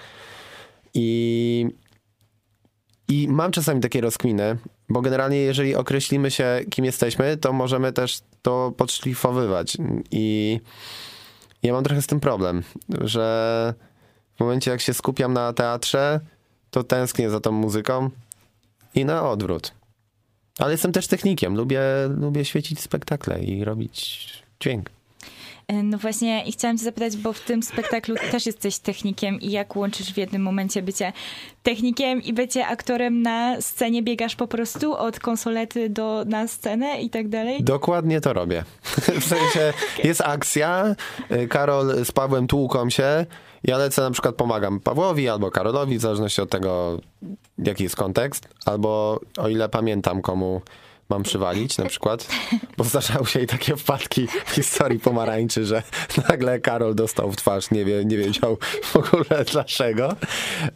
I, I mam czasami takie rozkminy, bo generalnie jeżeli określimy się, kim jesteśmy, to możemy też to podszlifowywać. I ja mam trochę z tym problem, że w momencie jak się skupiam na teatrze, to tęsknię za tą muzyką i na odwrót. Ale jestem też technikiem. Lubię, lubię świecić spektakle i robić dźwięk. E, No właśnie i chciałam cię zapytać, bo w tym spektaklu też jesteś technikiem i jak łączysz w jednym momencie bycie technikiem i bycie aktorem na scenie? Biegasz po prostu od konsolety do, na scenę i tak dalej? Dokładnie to robię. (laughs) W sensie (laughs) jest akcja, y, Karol z Pawłem tłuką się, ja lecę na przykład pomagam Pawłowi albo Karolowi, w zależności od tego, jaki jest kontekst, albo o ile pamiętam, komu mam przywalić na przykład, bo zdarzały się i takie wpadki w historii pomarańczy, że nagle Karol dostał w twarz, nie, wie, nie wiedział w ogóle dlaczego.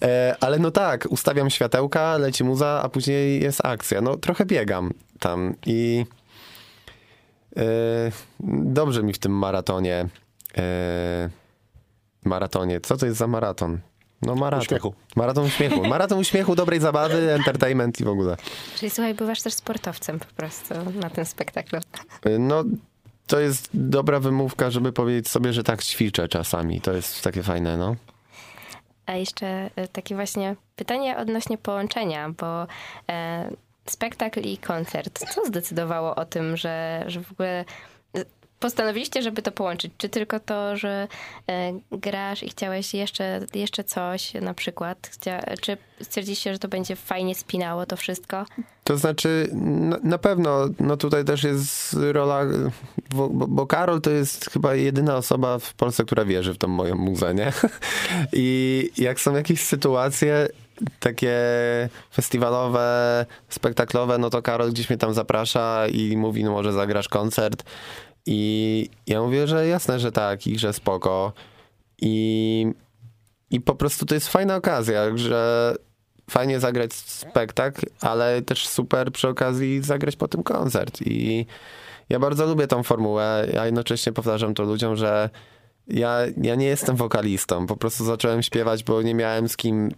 E, ale no tak, ustawiam światełka, leci muza, a później jest akcja. No trochę biegam tam i e, dobrze mi w tym maratonie. E, maratonie. Co to jest za maraton? No maraton. Uśmiechu. Maraton uśmiechu. Maraton uśmiechu, dobrej zabawy, entertainment i w ogóle. Czyli słuchaj, bywasz też sportowcem po prostu na tym spektaklu. No, to jest dobra wymówka, żeby powiedzieć sobie, że tak ćwiczę czasami. To jest takie fajne, no. A jeszcze e, takie właśnie pytanie odnośnie połączenia, bo e, spektakl i koncert. Co zdecydowało o tym, że, że w ogóle postanowiliście, żeby to połączyć? Czy tylko to, że e, grasz i chciałeś jeszcze, jeszcze coś na przykład? Chcia, czy stwierdziliście, że to będzie fajnie spinało to wszystko? To znaczy, na, na pewno, no tutaj też jest rola, bo, bo, Karol to jest chyba jedyna osoba w Polsce, która wierzy w tą moją muzę, nie? (laughs) I jak są jakieś sytuacje takie festiwalowe, spektaklowe, no to Karol gdzieś mnie tam zaprasza i mówi, no może zagrasz koncert. I ja mówię, że jasne, że tak i że spoko. I, i po prostu to jest fajna okazja, że fajnie zagrać spektakl, ale też super przy okazji zagrać po tym koncert. I ja bardzo lubię tą formułę. Ja jednocześnie powtarzam to ludziom, że ja, ja nie jestem wokalistą. Po prostu zacząłem śpiewać, bo nie miałem z kim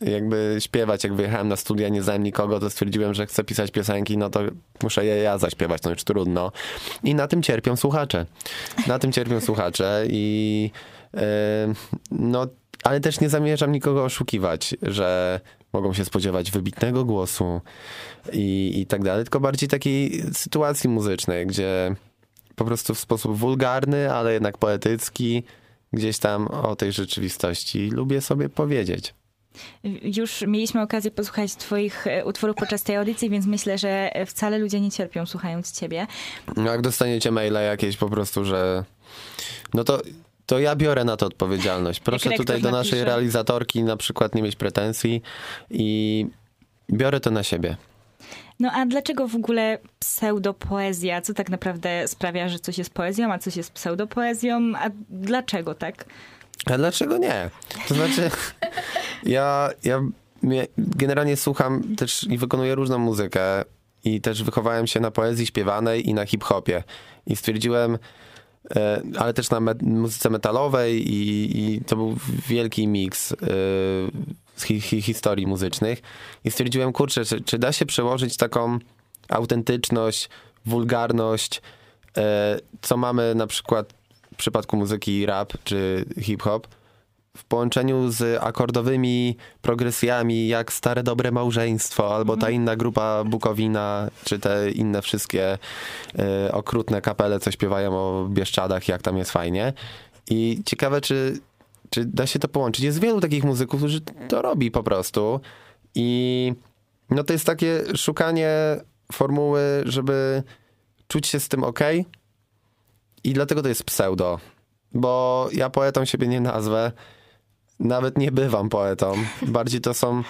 jakby śpiewać. Jak wyjechałem na studia, nie znałem nikogo, to stwierdziłem, że chcę pisać piosenki, no to muszę je ja zaśpiewać, no już trudno. I na tym cierpią słuchacze. Na tym cierpią słuchacze i yy, no, ale też nie zamierzam nikogo oszukiwać, że mogą się spodziewać wybitnego głosu i, i tak dalej, tylko bardziej takiej sytuacji muzycznej, gdzie po prostu w sposób wulgarny, ale jednak poetycki, gdzieś tam o tej rzeczywistości lubię sobie powiedzieć. Już mieliśmy okazję posłuchać twoich e, utworów podczas tej audycji, więc myślę, że wcale ludzie nie cierpią słuchając ciebie. No jak dostaniecie maile jakieś po prostu, że no to, to ja biorę na to odpowiedzialność. Proszę tutaj do naszej napisze. realizatorki na przykład nie mieć pretensji i biorę to na siebie. No a dlaczego w ogóle pseudopoezja? Co tak naprawdę sprawia, że coś jest poezją, a coś jest pseudopoezją? A dlaczego tak? A dlaczego nie? To znaczy, (laughs) ja, ja generalnie słucham też i wykonuję różną muzykę i też wychowałem się na poezji śpiewanej i na hip-hopie. I stwierdziłem, e, ale też na me- muzyce metalowej i, i to był wielki miks z hi- hi- historii muzycznych. I stwierdziłem, kurczę, czy, czy da się przełożyć taką autentyczność, wulgarność, e, co mamy na przykład przypadku muzyki rap czy hip-hop, w połączeniu z akordowymi progresjami, jak Stare Dobre Małżeństwo, albo ta inna grupa Bukowina, czy te inne wszystkie e, okrutne kapele, co śpiewają o Bieszczadach, jak tam jest fajnie. I ciekawe, czy, czy da się to połączyć. Jest wielu takich muzyków, którzy to robi po prostu. I no to jest takie szukanie formuły, żeby czuć się z tym ok. I dlatego to jest pseudo. Bo ja poetą siebie nie nazwę. Nawet nie bywam poetą. Bardziej to są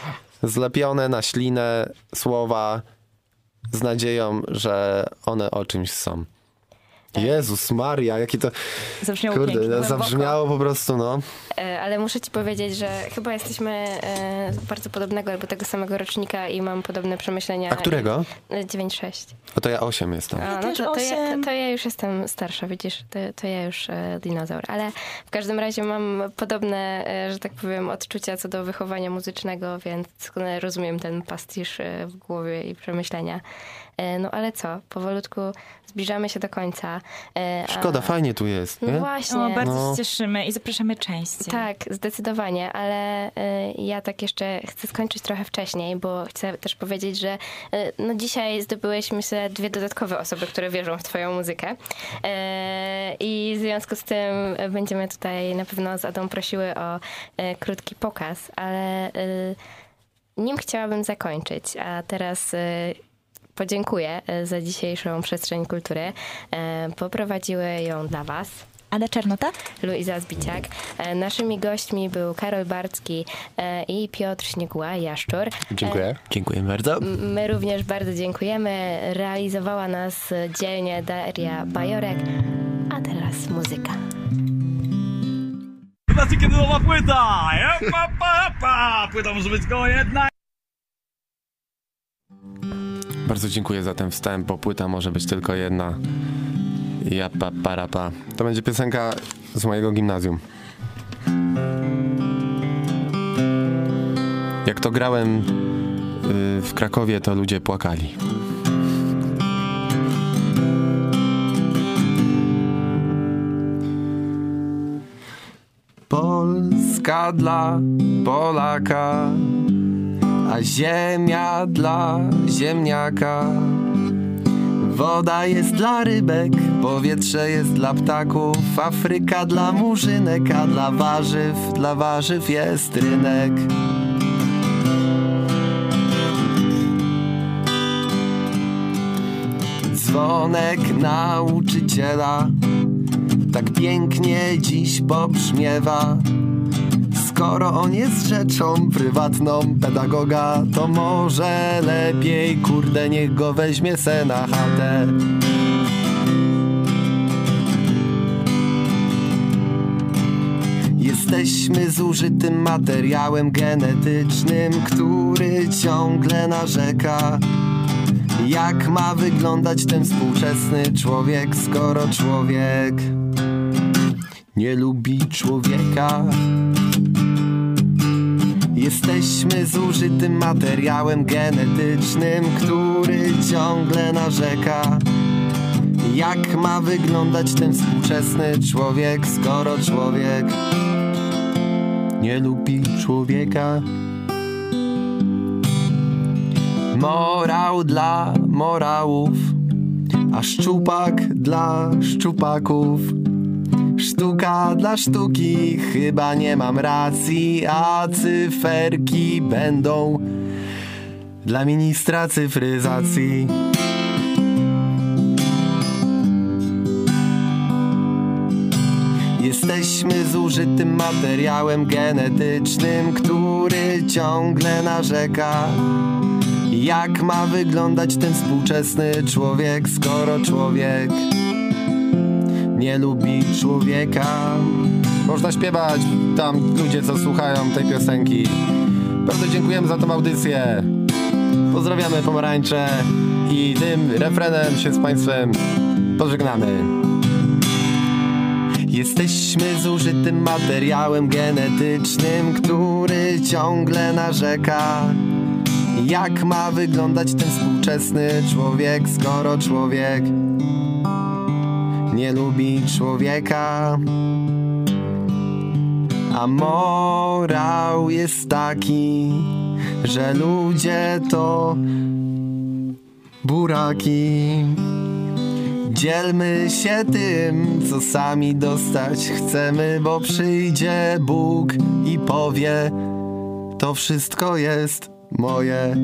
zlepione na ślinę słowa z nadzieją, że one o czymś są. Jezus Maria, jakie to... Zabrzmiało pięknie. Kurde, zabrzmiało po prostu, no. E, Ale muszę ci powiedzieć, że chyba jesteśmy e, bardzo podobnego albo tego samego rocznika i mam podobne przemyślenia. A którego? E, 9-6. O to ja 8 jestem. A, no to, to, ja, osiem. to ja już jestem starsza, widzisz, to, to ja już e, dinozaur. Ale w każdym razie mam podobne, e, że tak powiem, odczucia co do wychowania muzycznego, więc doskonale rozumiem ten pastisz e, w głowie i przemyślenia. E, no ale co, powolutku zbliżamy się do końca. E, a- Szkoda, fajnie tu jest, No nie? właśnie. O, bardzo No. się cieszymy i zapraszamy częściej. Tak, zdecydowanie, ale y, ja tak jeszcze chcę skończyć trochę wcześniej, bo chcę też powiedzieć, że no dzisiaj zdobyłeś, myślę, dwie dodatkowe osoby, które wierzą w twoją muzykę. I w związku z tym będziemy tutaj na pewno z Adą prosiły o krótki pokaz, ale nim chciałabym zakończyć, a teraz... Podziękuję y, za dzisiejszą przestrzeń kultury. Y, Poprowadziły ją dla Was Ada Czernota? Luiza Zbiciak. E, Naszymi gośćmi był Karol Barcki e, i Piotr Śniguła-Jaszczur. Dziękuję. Dziękuję bardzo. My również bardzo dziękujemy. Realizowała nas dzielnie Daria Bajorek. A teraz muzyka. Kiedy nowa płyta! Epa, pa, pa. Płyta może być tylko jedna. Bardzo dziękuję za ten wstęp, bo płyta może być tylko jedna. Ja pa, para, pa. To będzie piosenka z mojego gimnazjum. Jak to grałem y, w Krakowie, to ludzie płakali. Polska dla Polaka, a ziemia dla ziemniaka. Woda jest dla rybek, powietrze jest dla ptaków, Afryka dla murzynek, a dla warzyw, dla warzyw jest rynek. Dzwonek nauczyciela tak pięknie dziś pobrzmiewa. Skoro on jest rzeczą prywatną pedagoga, to może lepiej, kurde, niech go weźmie se na chatę. Jesteśmy zużytym materiałem genetycznym, który ciągle narzeka. Jak ma wyglądać ten współczesny człowiek, skoro człowiek nie lubi człowieka? Jesteśmy zużytym materiałem genetycznym, który ciągle narzeka. Jak ma wyglądać ten współczesny człowiek, skoro człowiek nie lubi człowieka? Morał dla morałów, a szczupak dla szczupaków. Sztuka dla sztuki, chyba nie mam racji, a cyferki będą dla ministra cyfryzacji. Jesteśmy zużytym materiałem genetycznym, który ciągle narzeka. Jak ma wyglądać ten współczesny człowiek, skoro człowiek nie lubi człowieka? Można śpiewać tam ludzie, co słuchają tej piosenki. Bardzo dziękujemy za tą audycję. Pozdrawiamy pomarańcze i tym refrenem się z Państwem pożegnamy. Jesteśmy zużytym materiałem genetycznym, który ciągle narzeka. Jak ma wyglądać ten współczesny człowiek, skoro człowiek nie lubi człowieka? A morał jest taki, że ludzie to buraki. Dzielmy się tym, co sami dostać chcemy, bo przyjdzie Bóg i powie: To wszystko jest moje.